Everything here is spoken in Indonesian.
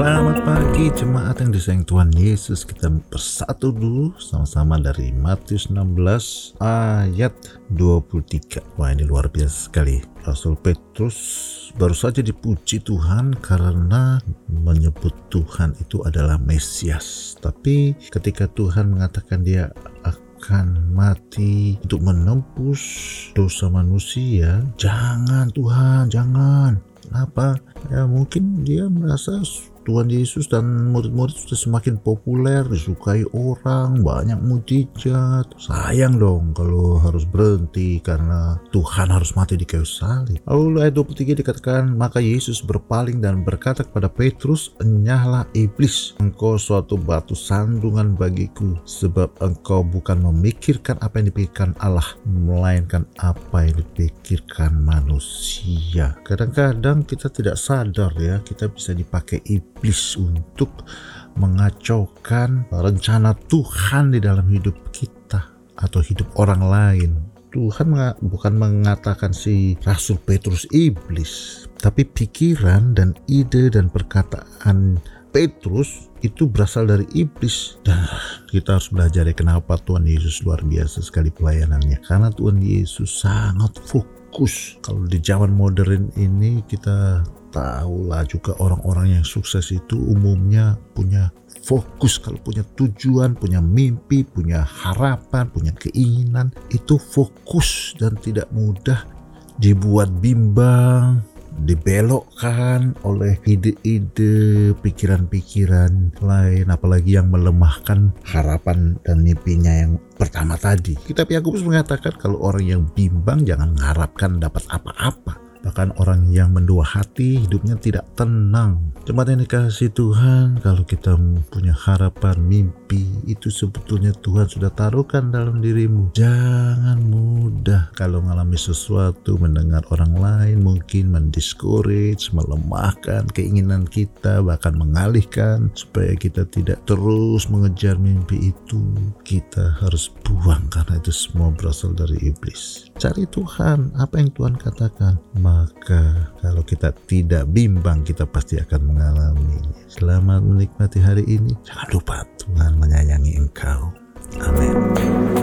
Selamat pagi jemaat yang disayang Tuhan Yesus. Kita bersatu dulu sama-sama dari Matius 16 ayat 23 Wah ini luar biasa sekali. Rasul Petrus baru saja dipuji Tuhan karena menyebut Tuhan itu adalah Mesias. Tapi ketika Tuhan mengatakan dia akan mati untuk menembus dosa manusia Jangan Tuhan, jangan. Kenapa? Ya mungkin dia merasa Tuhan Yesus dan murid-murid sudah semakin populer, disukai orang, banyak mujizat. Sayang dong kalau harus berhenti karena Tuhan harus mati di kayu salib. Lalu ayat 23 dikatakan, maka Yesus berpaling dan berkata kepada Petrus, Enyahlah iblis, engkau suatu batu sandungan bagiku, sebab engkau bukan memikirkan apa yang dipikirkan Allah, melainkan apa yang dipikirkan manusia. Kadang-kadang kita tidak sadar ya, kita bisa dipakai iblis iblis untuk mengacaukan rencana Tuhan di dalam hidup kita atau hidup orang lain. Tuhan bukan mengatakan si Rasul Petrus iblis, tapi pikiran dan ide dan perkataan Petrus itu berasal dari iblis. Dan kita harus belajar ya kenapa Tuhan Yesus luar biasa sekali pelayanannya. Karena Tuhan Yesus sangat fokus. Kalau di zaman modern ini kita tahulah juga orang-orang yang sukses itu umumnya punya fokus kalau punya tujuan, punya mimpi, punya harapan, punya keinginan itu fokus dan tidak mudah dibuat bimbang, dibelokkan oleh ide-ide, pikiran-pikiran lain, apalagi yang melemahkan harapan dan mimpinya yang pertama tadi. Kitab Yakobus mengatakan kalau orang yang bimbang jangan mengharapkan dapat apa-apa Bahkan orang yang mendua hati hidupnya tidak tenang. Jemaat yang dikasih Tuhan, kalau kita punya harapan, mimpi, itu sebetulnya Tuhan sudah taruhkan dalam dirimu. Jangan mudah kalau mengalami sesuatu, mendengar orang lain mungkin mendiscourage, melemahkan keinginan kita, bahkan mengalihkan supaya kita tidak terus mengejar mimpi itu. Kita harus buang karena itu semua berasal dari iblis. Cari Tuhan, apa yang Tuhan katakan maka kalau kita tidak bimbang kita pasti akan mengalami. Selamat menikmati hari ini. Jangan lupa Tuhan menyayangi engkau. Amin.